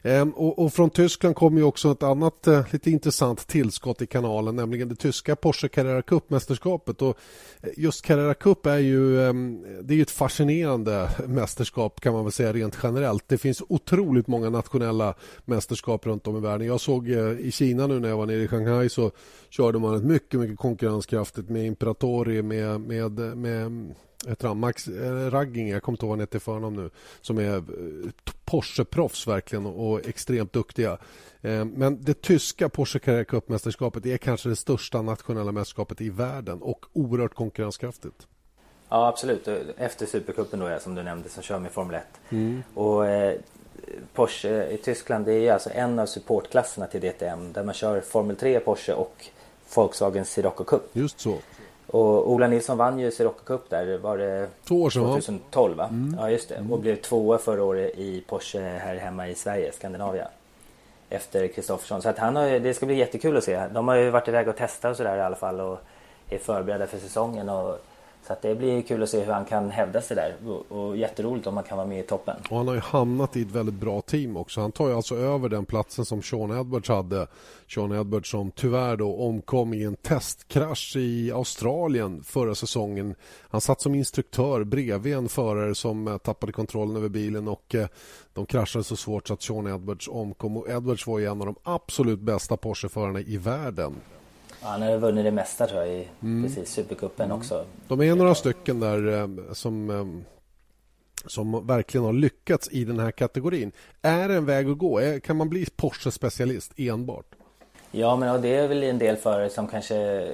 A: Ehm, och, och, från Tyskland kommer också ett annat eh, lite intressant tillskott i kanalen, nämligen det tyska Porsche Carrera Cup-mästerskapet. Och eh, just Carrera Cup är ju, ehm, det är ett fascinerande mästerskap kan man väl säga rent generellt. Det finns otroligt många nationella mästerskap runt om i världen. Jag såg eh, i Kina nu när jag var nere i Shanghai så körde man ett mycket, mycket konkurrenskraftigt med Imperatori, med, med, med heter han, Max eh, Ragging, jag kommer inte ihåg vad han heter nu, som är eh, Porsche-proffs verkligen och extremt duktiga. Eh, men det tyska Porsche Carrera Cup-mästerskapet är kanske det största nationella mästerskapet i världen och oerhört konkurrenskraftigt.
B: Ja, absolut. Efter Supercupen då, som du nämnde, som kör med Formel 1. Mm. Och eh, Porsche i Tyskland, det är alltså en av supportklasserna till DTM där man kör Formel 3 Porsche och Volkswagen Sirocco Cup.
A: Just så.
B: Och Ola Nilsson vann ju Sirocco Cup där, var det
A: Två år
B: sedan 2012 va? Mm. Ja just det. Och blev tvåa förra året i Porsche här hemma i Sverige, Skandinavien. Efter Kristoffersson. Så att han har, det ska bli jättekul att se. De har ju varit iväg och testat och sådär i alla fall och är förberedda för säsongen. Och så att det blir kul att se hur han kan hävda sig där och, och jätteroligt om han kan vara med i toppen.
A: Och han har ju hamnat i ett väldigt bra team också. Han tar ju alltså över den platsen som Sean Edwards hade. Sean Edwards som tyvärr då omkom i en testkrasch i Australien förra säsongen. Han satt som instruktör bredvid en förare som eh, tappade kontrollen över bilen och eh, de kraschade så svårt så att Sean Edwards omkom. Och Edwards var ju en av de absolut bästa Porsche-förarna i världen.
B: Han har vunnit det mesta tror jag i mm. precis Supercupen mm. också.
A: De är några stycken där eh, som eh, som verkligen har lyckats i den här kategorin. Är det en väg att gå? Kan man bli Porsche-specialist enbart?
B: Ja, men det är väl en del förare som kanske,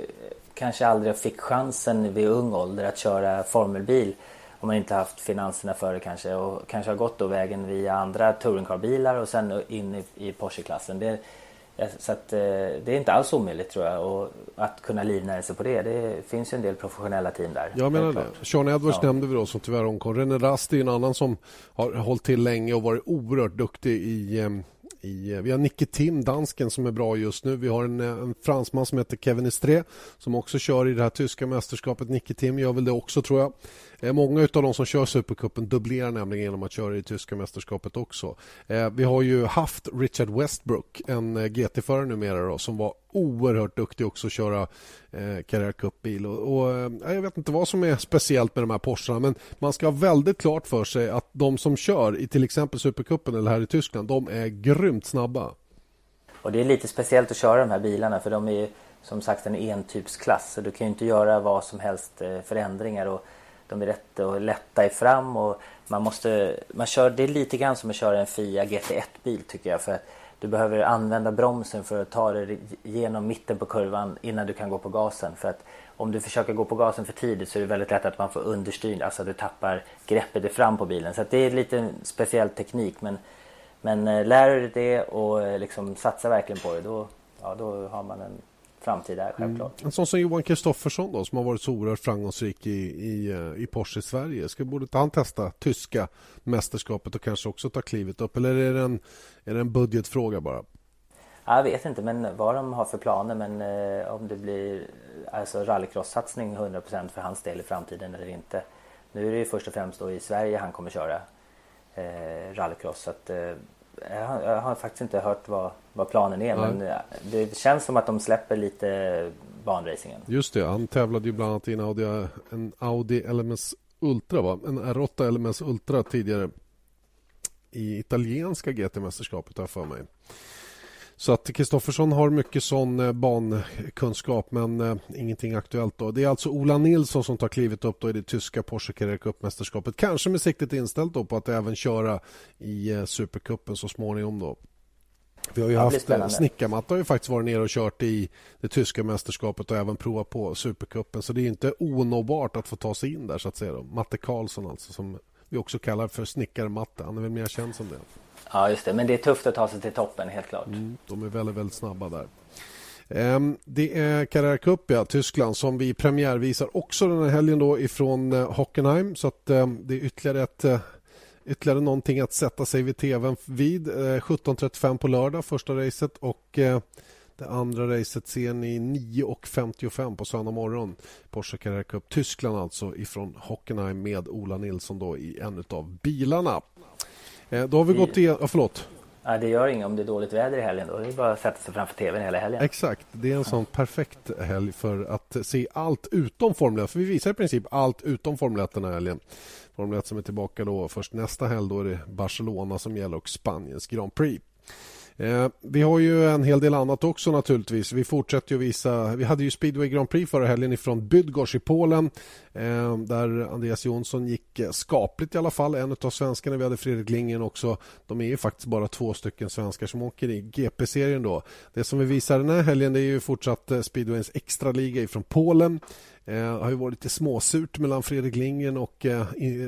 B: kanske aldrig fick chansen vid ung ålder att köra formelbil om man inte haft finanserna för det kanske och kanske har gått då vägen via andra touringcarbilar och sen in i, i Porsche-klassen. Det, så att, eh, det är inte alls omöjligt tror jag och att kunna livnära sig på det. Det finns ju en del professionella team där.
A: Jag menar det. Sean Edwards ja. nämnde vi då som tyvärr omkom. René Rast är en annan som har hållit till länge och varit oerhört duktig i eh, i, vi har Nicke Tim, dansken, som är bra just nu. Vi har en, en fransman som heter Kevin Estré som också kör i det här tyska mästerskapet. Nicke Tim gör väl det också, tror jag. Eh, många av de som kör Supercupen dubblerar nämligen genom att köra i tyska mästerskapet också. Eh, vi har ju haft Richard Westbrook, en eh, GT-förare numera då, som var oerhört duktig också att köra eh, Carrera Cup-bil. Och, och, eh, jag vet inte vad som är speciellt med de här Porscharna men man ska ha väldigt klart för sig att de som kör i till exempel Supercupen eller här i Tyskland, de är grymt snabba.
B: Och det är lite speciellt att köra de här bilarna för de är ju som sagt en entypsklass så du kan ju inte göra vad som helst eh, förändringar. Och de är rätt och lätta i fram och man måste, man kör, det är lite grann som att köra en Fia GT1-bil tycker jag. För att du behöver använda bromsen för att ta dig genom mitten på kurvan innan du kan gå på gasen. För att om du försöker gå på gasen för tidigt så är det väldigt lätt att man får understyrning, alltså att du tappar greppet i fram på bilen. Så det är lite speciell teknik men, men eh, lär du dig det och eh, liksom satsa verkligen på det då, ja, då har man en framtid är självklart. Mm.
A: En sån som Johan Kristoffersson då, som har varit så oerhört framgångsrik i, i, eh, i Porsche i Sverige. Ska borde inte han testa tyska mästerskapet och kanske också ta klivet upp? Eller är det en, är det en budgetfråga bara?
B: Jag vet inte men vad de har för planer men eh, om det blir alltså rallycross-satsning 100% för hans del i framtiden eller inte. Nu är det ju först och främst då i Sverige han kommer köra eh, rallycross så att eh, jag har, jag har, faktiskt inte hört vad, vad planen är Nej. men det känns som att de släpper lite banracingen.
A: Just det, han tävlade ju bland annat i en Audi, en Audi LMS Ultra va? En R8 LMS Ultra tidigare. i italienska GT-mästerskapet, har för mig. Så att Kristoffersson har mycket sån eh, bankunskap men eh, ingenting aktuellt. Då. Det är alltså Ola Nilsson som tar klivet upp då i det tyska Porsche Carrera Cup-mästerskapet. Kanske med siktet inställt då på att även köra i eh, Supercupen så småningom. Då. Vi har ju haft eh, Snickarmatta har ju faktiskt varit nere och kört i det tyska mästerskapet och även provat på Supercupen. Så det är inte onåbart att få ta sig in där så att säga. Då. Matte Karlsson alltså som vi också kallar för Snickarmatte. Han är väl mer känd som det.
B: Ja, just det. Men det är tufft att ta sig till toppen, helt klart. Mm,
A: de är väldigt, väldigt snabba där. Ehm, det är Carrera Cup, ja, Tyskland, som vi premiärvisar också den här helgen då ifrån eh, Hockenheim. Så att, ehm, det är ytterligare ett eh, ytterligare någonting att sätta sig vid tvn vid. Eh, 17.35 på lördag, första racet. Och det andra racet ser ni 9.55 på söndag morgon. Porsche Carrera Cup Tyskland alltså ifrån Hockenheim med Ola Nilsson då i en av bilarna. Eh, då har vi det... gått igenom... Ja, förlåt.
B: Ja, det gör inget om det är dåligt väder i helgen. Då. Det är bara att sätta sig framför tvn hela helgen.
A: Exakt. Det är en sån perfekt helg för att se allt utom Formel 1. För vi visar i princip allt utom Formel 1 den här helgen. Formel 1 som är tillbaka då först nästa helg. Då är det Barcelona som gäller och Spaniens Grand Prix. Eh, vi har ju en hel del annat också naturligtvis. Vi fortsätter ju visa. Vi hade ju Speedway Grand Prix förra helgen ifrån Bydgoszcz i Polen Eh, där Andreas Jonsson gick eh, skapligt i alla fall. En av svenskarna. Vi hade Fredrik Lingen också. De är ju faktiskt bara två stycken svenskar som åker i GP-serien då. Det som vi visar den här helgen det är ju fortsatt eh, Speedwayens extraliga från Polen. Det har ju varit lite småsurt mellan Fredrik Lindgren och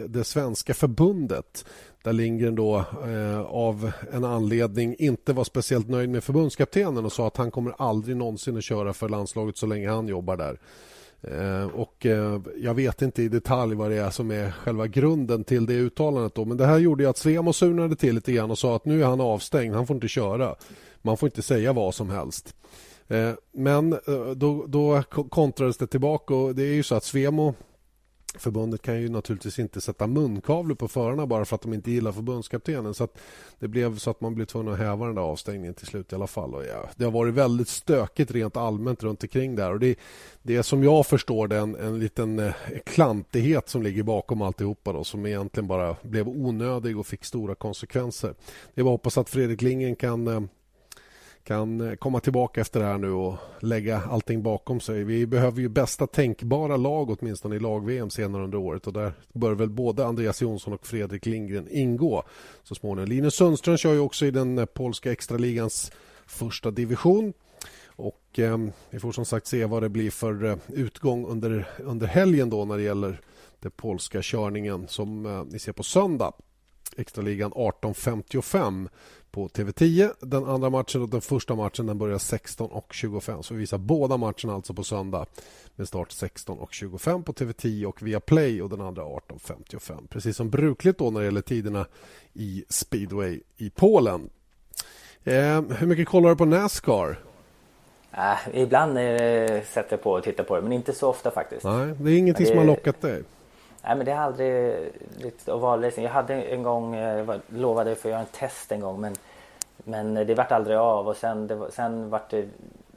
A: det svenska förbundet där Lindgren då av en anledning inte var speciellt nöjd med förbundskaptenen och sa att han kommer aldrig någonsin att köra för landslaget så länge han jobbar där. Eh, och eh, Jag vet inte i detalj vad det är som är själva grunden till det uttalandet. Då. Men det här gjorde att Svemo surnade till lite grann och sa att nu är han avstängd, han får inte köra. Man får inte säga vad som helst. Eh, men då, då kontrades det tillbaka och det är ju så att Svemo Förbundet kan ju naturligtvis inte sätta munkavle på förarna bara för att de inte gillar förbundskaptenen. Så Det blev så att man blev tvungen att häva den där avstängningen till slut i alla fall. Och ja, det har varit väldigt stökigt rent allmänt runt omkring där. Och det, det är som jag förstår det en, en liten eh, klantighet som ligger bakom alltihopa då, som egentligen bara blev onödig och fick stora konsekvenser. Det är bara att hoppas att Fredrik Lingen kan eh, kan komma tillbaka efter det här nu och lägga allting bakom sig. Vi behöver ju bästa tänkbara lag åtminstone i lag-VM senare under året och där bör väl både Andreas Jonsson och Fredrik Lindgren ingå så småningom. Linus Sundström kör ju också i den polska extraligans första division. Och eh, Vi får som sagt se vad det blir för eh, utgång under, under helgen då när det gäller den polska körningen som eh, ni ser på söndag. Extraligan 18.55 på TV10. Den andra matchen och den första matchen den börjar 16.25. Så vi visar båda matcherna alltså på söndag med start 16.25 på TV10 och via Play och den andra 18.55. Precis som brukligt då när det gäller tiderna i speedway i Polen. Eh, hur mycket kollar du på Nascar?
B: Äh, ibland det, sätter jag på och tittar på det men inte så ofta faktiskt.
A: Nej, det är ingenting det... som har lockat dig?
B: Nej men det har aldrig lite ovalracing. Jag hade en gång, jag eh, lovade för att göra en test en gång men, men det vart aldrig av och sen, det, sen vart det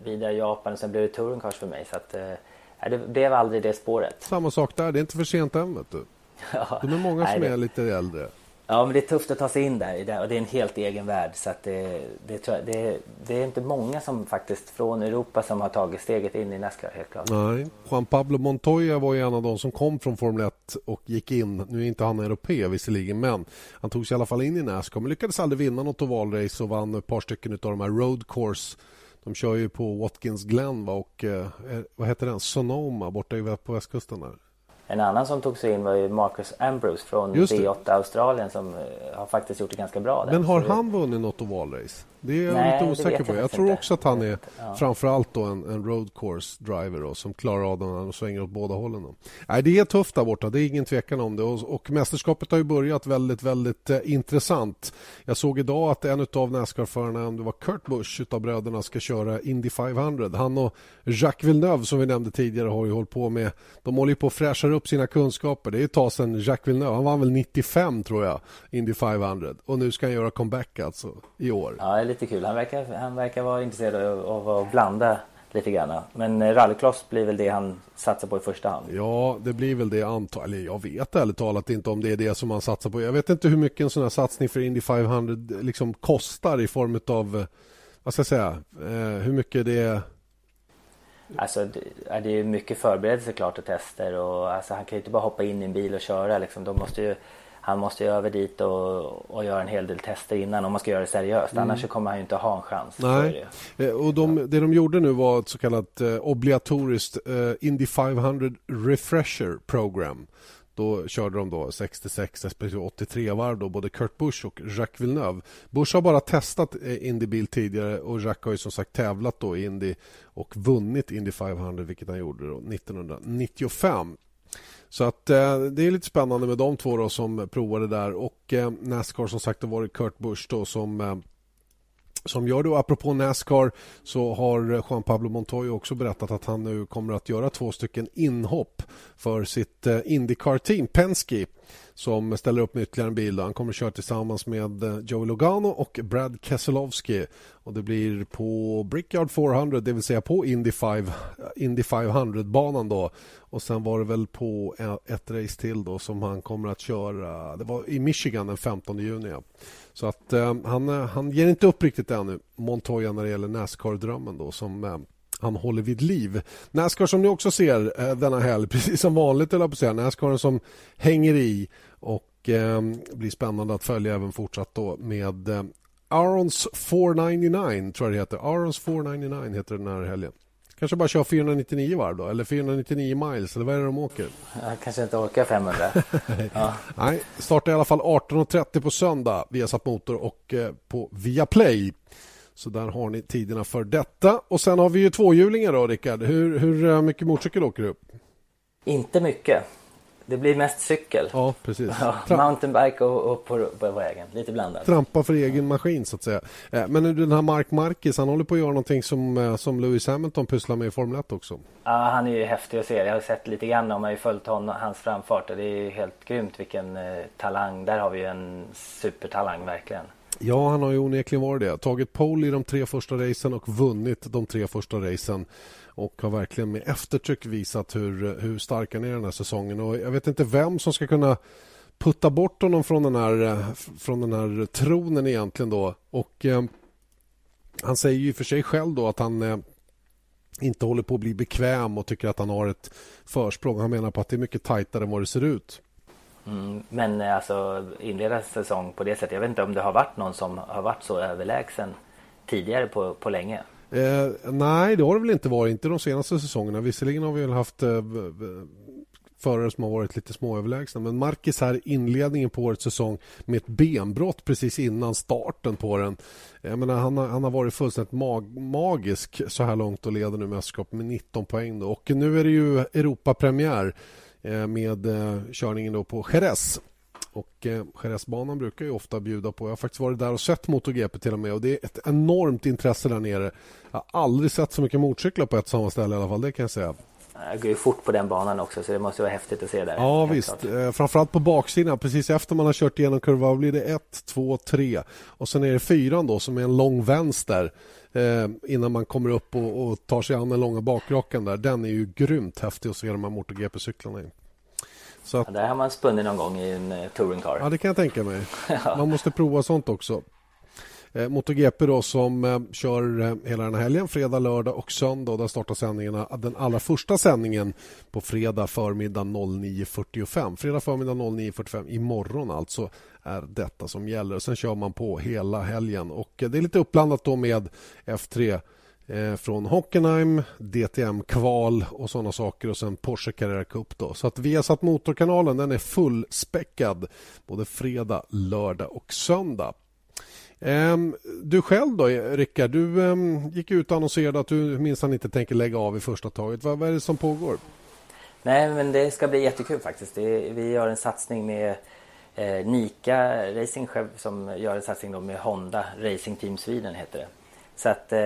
B: vidare Japan och sen blev det touringcars för mig så att eh, det blev aldrig det spåret.
A: Samma sak där, det är inte för sent än vet du. Ja, De är många som nej, är lite äldre.
B: Ja, men det är tufft att ta sig in där och det är en helt egen värld. Så att det, det, det, det är inte många som faktiskt från Europa som har tagit steget in i Nascar helt klart.
A: Nej, Juan Pablo Montoya var ju en av de som kom från Formel 1 och gick in. Nu är inte han europé visserligen, men han tog sig i alla fall in i Nascar. Men lyckades aldrig vinna något ovalrace och vann ett par stycken av de här road course de kör ju på Watkins Glen va? och eh, eh vad heter den? Sonoma borta på västkusten där.
B: En annan som tog sig in var ju Marcus Ambrose från V8 Australien som eh, har faktiskt gjort det ganska bra. Där.
A: Men har han vunnit något ovalrace? Det är jag Nej, lite osäker på. Jag, jag tror också att han är ja. framförallt då en, en road course driver då, som klarar av den och svänger åt båda hållen. Då. Nej, det är tufft där borta, det är ingen tvekan om det. Och, och mästerskapet har ju börjat väldigt, väldigt eh, intressant. Jag såg idag att en av Nascar-förarna, om det var Kurt Busch utav bröderna, ska köra Indy 500. Han och Jacques Villeneuve som vi nämnde tidigare har ju hållit på med, de håller på att fräscha upp sina kunskaper. Det är ett tag sedan Jacques Villeneuve, han vann väl 95 tror jag, Indy 500. Och nu ska han göra comeback alltså i år.
B: Ja, lite kul. Han verkar, han verkar vara intresserad av, av att blanda lite grann. Men rallycross blir väl det han satsar på i första hand.
A: Ja, det blir väl det antal. Eller jag vet ärligt talat inte om det är det som han satsar på. Jag vet inte hur mycket en sån här satsning för Indy 500 liksom kostar i form av, vad ska jag säga, hur mycket det är
B: Alltså det, det är mycket förberedelse klart och tester och alltså, han kan ju inte bara hoppa in i en bil och köra liksom. De måste ju, han måste ju över dit och, och göra en hel del tester innan om man ska göra det seriöst. Mm. Annars kommer han ju inte ha en chans.
A: Nej. Det. Eh, och de, det de gjorde nu var ett så kallat eh, obligatoriskt eh, Indy 500 Refresher Program. Då körde de då 66 respektive 83 varv då, både Kurt Busch och Jacques Villeneuve. Busch har bara testat eh, Indy-bil tidigare och Jacques har ju som sagt tävlat då i Indy och vunnit Indy 500 vilket han gjorde då 1995. Så att eh, det är lite spännande med de två då som provade där och eh, Nascar som sagt har varit Kurt Busch då som eh, som gör det. Och apropå Nascar så har Juan Pablo Montoya också berättat att han nu kommer att göra två stycken inhopp för sitt eh, Indycar-team Penske som ställer upp med ytterligare en bil. Han kommer att köra tillsammans med eh, Joey Logano och Brad Keselowski. Och det blir på Brickyard 400, det vill säga på Indy, 5, eh, Indy 500-banan. då. Och Sen var det väl på eh, ett race till då som han kommer att köra. Det var i Michigan den 15 juni. Så att eh, han, han ger inte upp riktigt ännu, Montoya, när det gäller Nascar-drömmen då som eh, han håller vid liv. Nascar som ni också ser eh, denna helg, precis som vanligt eller på säga. Nascar som hänger i och eh, blir spännande att följa även fortsatt då med eh, Arons 499 tror jag det heter. Arons 499 heter den här helgen. Kanske bara kör 499 varv då, eller 499 miles, eller vad är det de åker?
B: Jag kanske inte orkar 500.
A: ja. Nej, startar i alla fall 18.30 på söndag, Viasat Motor och eh, på Viaplay. Så där har ni tiderna för detta. Och sen har vi ju tvåhjulingar då, Rickard. Hur, hur eh, mycket motorcykel åker du?
B: Inte mycket. Det blir mest cykel.
A: Ja, precis.
B: Ja, mountainbike och, och på, på vägen. Lite blandat.
A: Trampa för egen maskin så att säga. Eh, men den här Mark Marquez, han håller på att göra någonting som, eh, som Lewis Hamilton pysslar med i Formel 1 också.
B: Ja, han är ju häftig att se. Jag har sett lite grann om jag har följt honom, hans framfart. Det är helt grymt vilken talang. Där har vi en supertalang verkligen.
A: Ja, han har ju onekligen varit det. Tagit pole i de tre första racen och vunnit de tre första racen och har verkligen med eftertryck visat hur, hur stark han är den här säsongen. Och jag vet inte vem som ska kunna putta bort honom från den här, från den här tronen egentligen då. Och eh, han säger ju för sig själv då att han eh, inte håller på att bli bekväm och tycker att han har ett försprång. Han menar på att det är mycket tajtare än vad det ser ut.
B: Mm, men eh, alltså inleda säsong på det sättet. Jag vet inte om det har varit någon som har varit så överlägsen tidigare på, på länge.
A: Eh, nej, det har det väl inte varit. Inte de senaste säsongerna. Visserligen har vi väl haft eh, förare som har varit lite småöverlägsna. Men Marcus här inledningen på årets säsong med ett benbrott precis innan starten på den. Jag menar, han, har, han har varit fullständigt mag magisk så här långt och leder nu mästerskapet med 19 poäng. Då. Och nu är det ju Europapremiär eh, med eh, körningen då på Jerez och eh, Jerezbanan brukar ju ofta bjuda på... Jag har faktiskt varit där och sett MotoGP till och med. Och det är ett enormt intresse där nere. Jag har aldrig sett så mycket motorcyklar på ett samma ställe i alla fall, det kan jag säga.
B: Det går ju fort på den banan också så det måste vara häftigt att se där.
A: Ja visst, eh, framförallt på baksidan precis efter man har kört igenom kurvan blir det ett, två, tre och sen är det fyran då som är en lång vänster eh, innan man kommer upp och, och, tar sig an den långa bakrakan där. Den är ju grymt häftig att se de här MotoGP-cyklarna i.
B: Så att... ja, där har man spunnit någon gång i en uh, touringcar.
A: Ja, det kan jag tänka mig. Man måste prova sånt också. Eh, MotoGP då som eh, kör eh, hela den här helgen, fredag, lördag och söndag. Där startar sändningarna. Eh, den allra första sändningen på fredag förmiddag 09.45. Fredag förmiddag 09.45 imorgon alltså är detta som gäller. Sen kör man på hela helgen och eh, det är lite uppblandat då med F3 eh, från Hockenheim, DTM-kval och sådana saker och sen Porsche Carrera Cup. Då. Så att Viasat Motorkanalen den är fullspäckad både fredag, lördag och söndag. Ehm, du själv då, Rickard? Du ehm, gick ut och annonserade att du minsann inte tänker lägga av i första taget. Vad, vad är det som pågår?
B: Nej, men det ska bli jättekul faktiskt. Det, vi gör en satsning med eh, Nika Racing som gör en satsning med Honda Racing Team Sweden heter det. Så att eh,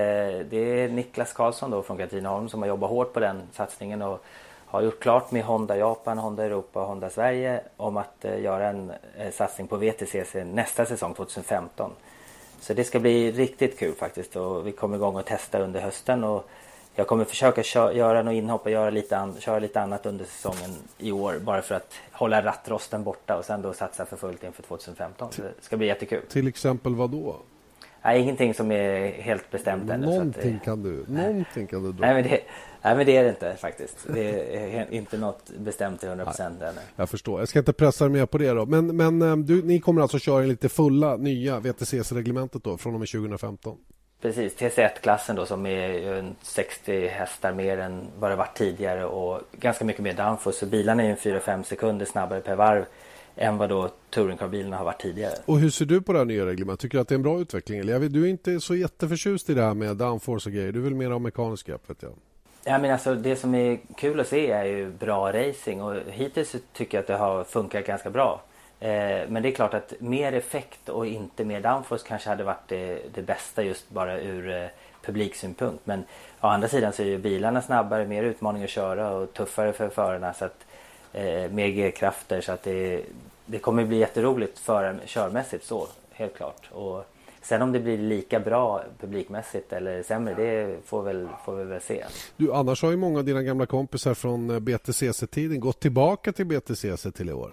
B: det är Niklas Karlsson då från Katrineholm som har jobbat hårt på den satsningen och har gjort klart med Honda Japan, Honda Europa och Honda Sverige om att eh, göra en eh, satsning på VTCC nästa säsong 2015. Så det ska bli riktigt kul faktiskt och vi kommer igång och testa under hösten och jag kommer försöka köra, göra något inhopp och göra lite, an, köra lite annat under säsongen i år. Bara för att hålla rattrosten borta och sen då satsa för fullt inför 2015. Så det ska bli jättekul.
A: Till exempel vad då?
B: Nej, ingenting som är helt bestämt ännu.
A: Någonting, kan, du, någonting kan du dra.
B: Nej men, det, nej men det är det inte faktiskt. Det är inte något bestämt till 100% procent ännu.
A: Jag förstår. Jag ska inte pressa dig mer på det då. Men, men eh, du, ni kommer alltså köra lite fulla nya VTCC-reglementet då från och med 2015?
B: Precis, TC1-klassen då som är 60 hästar mer än vad det varit tidigare och ganska mycket mer downforce. Så bilarna är 4-5 sekunder snabbare per varv än vad då touringcarbilarna har varit tidigare.
A: Och hur ser du på det här nya reglementet? Tycker du att det är en bra utveckling? Eller jag vet, du är inte så jätteförtjust i det här med downforce och grejer. Du vill mer ha mekanisk grepp vet jag.
B: Ja, men alltså, det som är kul att se är ju bra racing och hittills tycker jag att det har funkat ganska bra. Eh, men det är klart att mer effekt och inte mer downforce kanske hade varit det, det bästa just bara ur eh, publiksynpunkt. Men å andra sidan så är ju bilarna snabbare, mer utmaning att köra och tuffare för förarna. Så att, eh, mer G-krafter så att det, det kommer bli jätteroligt för körmässigt så, helt klart. Och sen om det blir lika bra publikmässigt eller sämre, det får, väl, får vi väl se.
A: Du, annars har ju många av dina gamla kompisar från eh, BTCC-tiden gått tillbaka till BTCC till i år.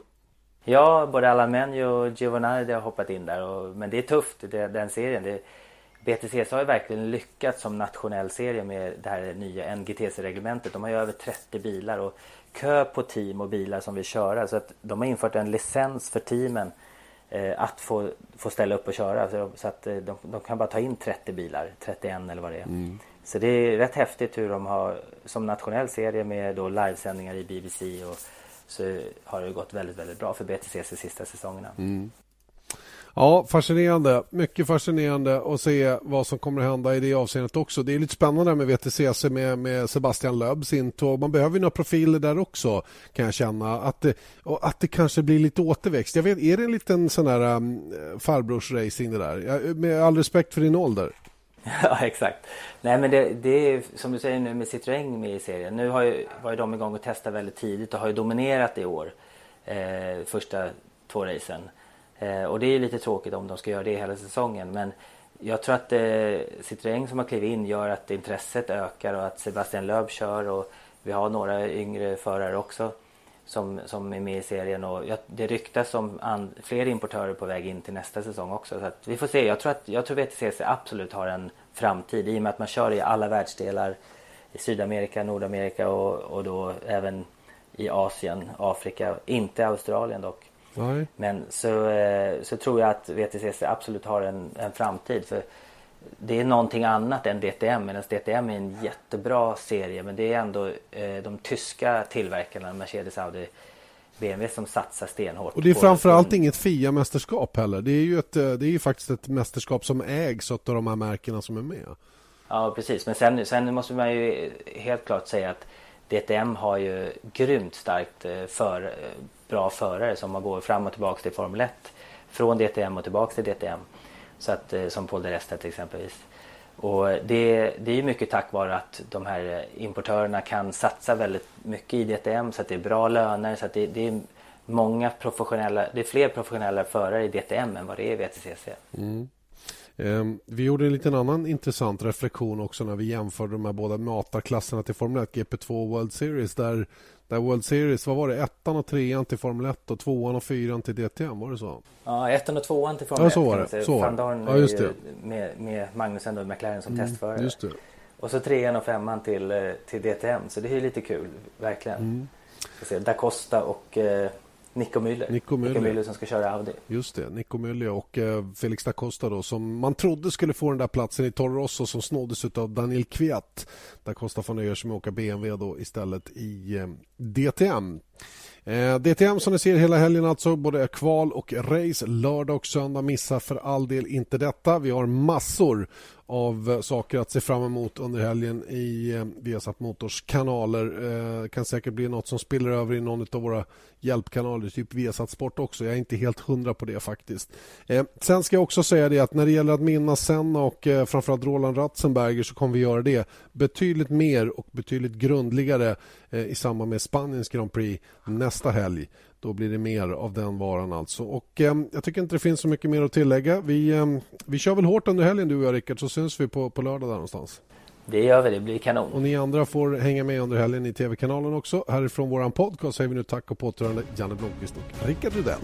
B: Ja, både Alain och Giovanardi har hoppat in där. Och, men det är tufft, det, den serien. Det, BTCC har ju verkligen lyckats som nationell serie med det här nya NGTC-reglementet. De har ju över 30 bilar och kö på team och bilar som vill köra. Så att de har infört en licens för teamen att få, få ställa upp och köra. Så, så att eh, de, de, kan bara ta in 30 bilar, 31 eller vad det är. Mm. Så det är rätt häftigt hur de har som nationell serie med då livesändningar i BBC och så har det gått väldigt, väldigt bra för BTCC de sista säsongerna. Mm.
A: Ja, fascinerande. Mycket fascinerande att se vad som kommer att hända i det avseendet också. Det är lite spännande med VTCC med, med Sebastian Löbs intåg. Man behöver ju några profiler där också kan jag känna. Att det, att det kanske blir lite återväxt. Jag vet, är det en liten sån här um, farbrorsracing det där? Jag, med all respekt för din ålder.
B: Ja, exakt. Nej, men det, det är som du säger nu med Citroën med i serien. Nu har ju, var ju de igång och testade väldigt tidigt och har ju dominerat i år. Eh, första två racen. Eh, och det är lite tråkigt om de ska göra det hela säsongen. Men jag tror att eh, Citroën som har klivit in gör att intresset ökar och att Sebastian Löb kör och vi har några yngre förare också som, som är med i serien och jag, det ryktas om and, fler importörer på väg in till nästa säsong också. Så vi får se. Jag tror att jag tror VTCC absolut har en framtid i och med att man kör i alla världsdelar i Sydamerika, Nordamerika och, och då även i Asien, Afrika, inte Australien dock. Nej. Men så, eh, så tror jag att VTCC absolut har en, en framtid. För det är någonting annat än DTM. Medan DTM är en jättebra serie. Men det är ändå eh, de tyska tillverkarna, Mercedes, Audi, BMW som satsar stenhårt.
A: Och det är framförallt på... inget FIA-mästerskap heller. Det är ju ett, eh, det är ju faktiskt ett mästerskap som ägs av de här märkena som är med.
B: Ja, precis. Men sen, sen måste man ju helt klart säga att DTM har ju grymt starkt för, bra förare som går fram och tillbaka till Formel 1. Från DTM och tillbaka till DTM. Så att, eh, som Paul de till exempelvis. Och det, det är mycket tack vare att de här importörerna kan satsa väldigt mycket i DTM så att det är bra löner. Så att det, det är många professionella, det är fler professionella förare i DTM än vad det är i VTCC. Mm.
A: Ehm, vi gjorde en liten annan intressant reflektion också när vi jämförde de här båda matarklasserna till Formel 1, GP2 World Series där där World Series, vad var det? Ettan och trean till Formel 1 och tvåan och fyran till DTM, var det så?
B: Ja, ettan och tvåan till Formel 1.
A: Ja, så var det. Så
B: Van Dorn ja, just det. Med, med Magnusen och McLaren som mm, testförare. Just det. Och så trean och femman till, eh, till DTM, så det är lite kul, verkligen. Mm. Da Costa och eh, Nico Müller. Nico Müller. Nico Müller som ska köra Audi.
A: Just det, Nico Müller och eh, Felix da Costa då, som man trodde skulle få den där platsen i Toro Rosso som snåddes av Daniel Kviat. Da Costa får nöja sig med att åka BMW då istället i eh, DTM. Eh, DTM som ni ser hela helgen alltså, både kval och race, lördag och söndag. Missa för all del inte detta. Vi har massor av eh, saker att se fram emot under helgen i eh, Viasat Motors kanaler. Det kan säkert bli något som spiller över i någon av våra hjälpkanaler, typ Viasat Sport också. Jag är inte helt hundra på det faktiskt. Eh, sen ska jag också säga det att när det gäller att minnas Senna och framförallt Roland Ratzenberger så kommer vi göra det betydligt mer och betydligt grundligare i samband med Spaniens Grand Prix nästa helg. Då blir det mer av den varan alltså. Och eh, Jag tycker inte det finns så mycket mer att tillägga. Vi, eh, vi kör väl hårt under helgen du och jag Rickard så syns vi på, på lördag där någonstans.
B: Det gör vi, det blir kanon.
A: Och ni andra får hänga med under helgen i TV-kanalen också. Härifrån våran podcast säger vi nu tack och på Janne Blomqvist och Rickard Rydell.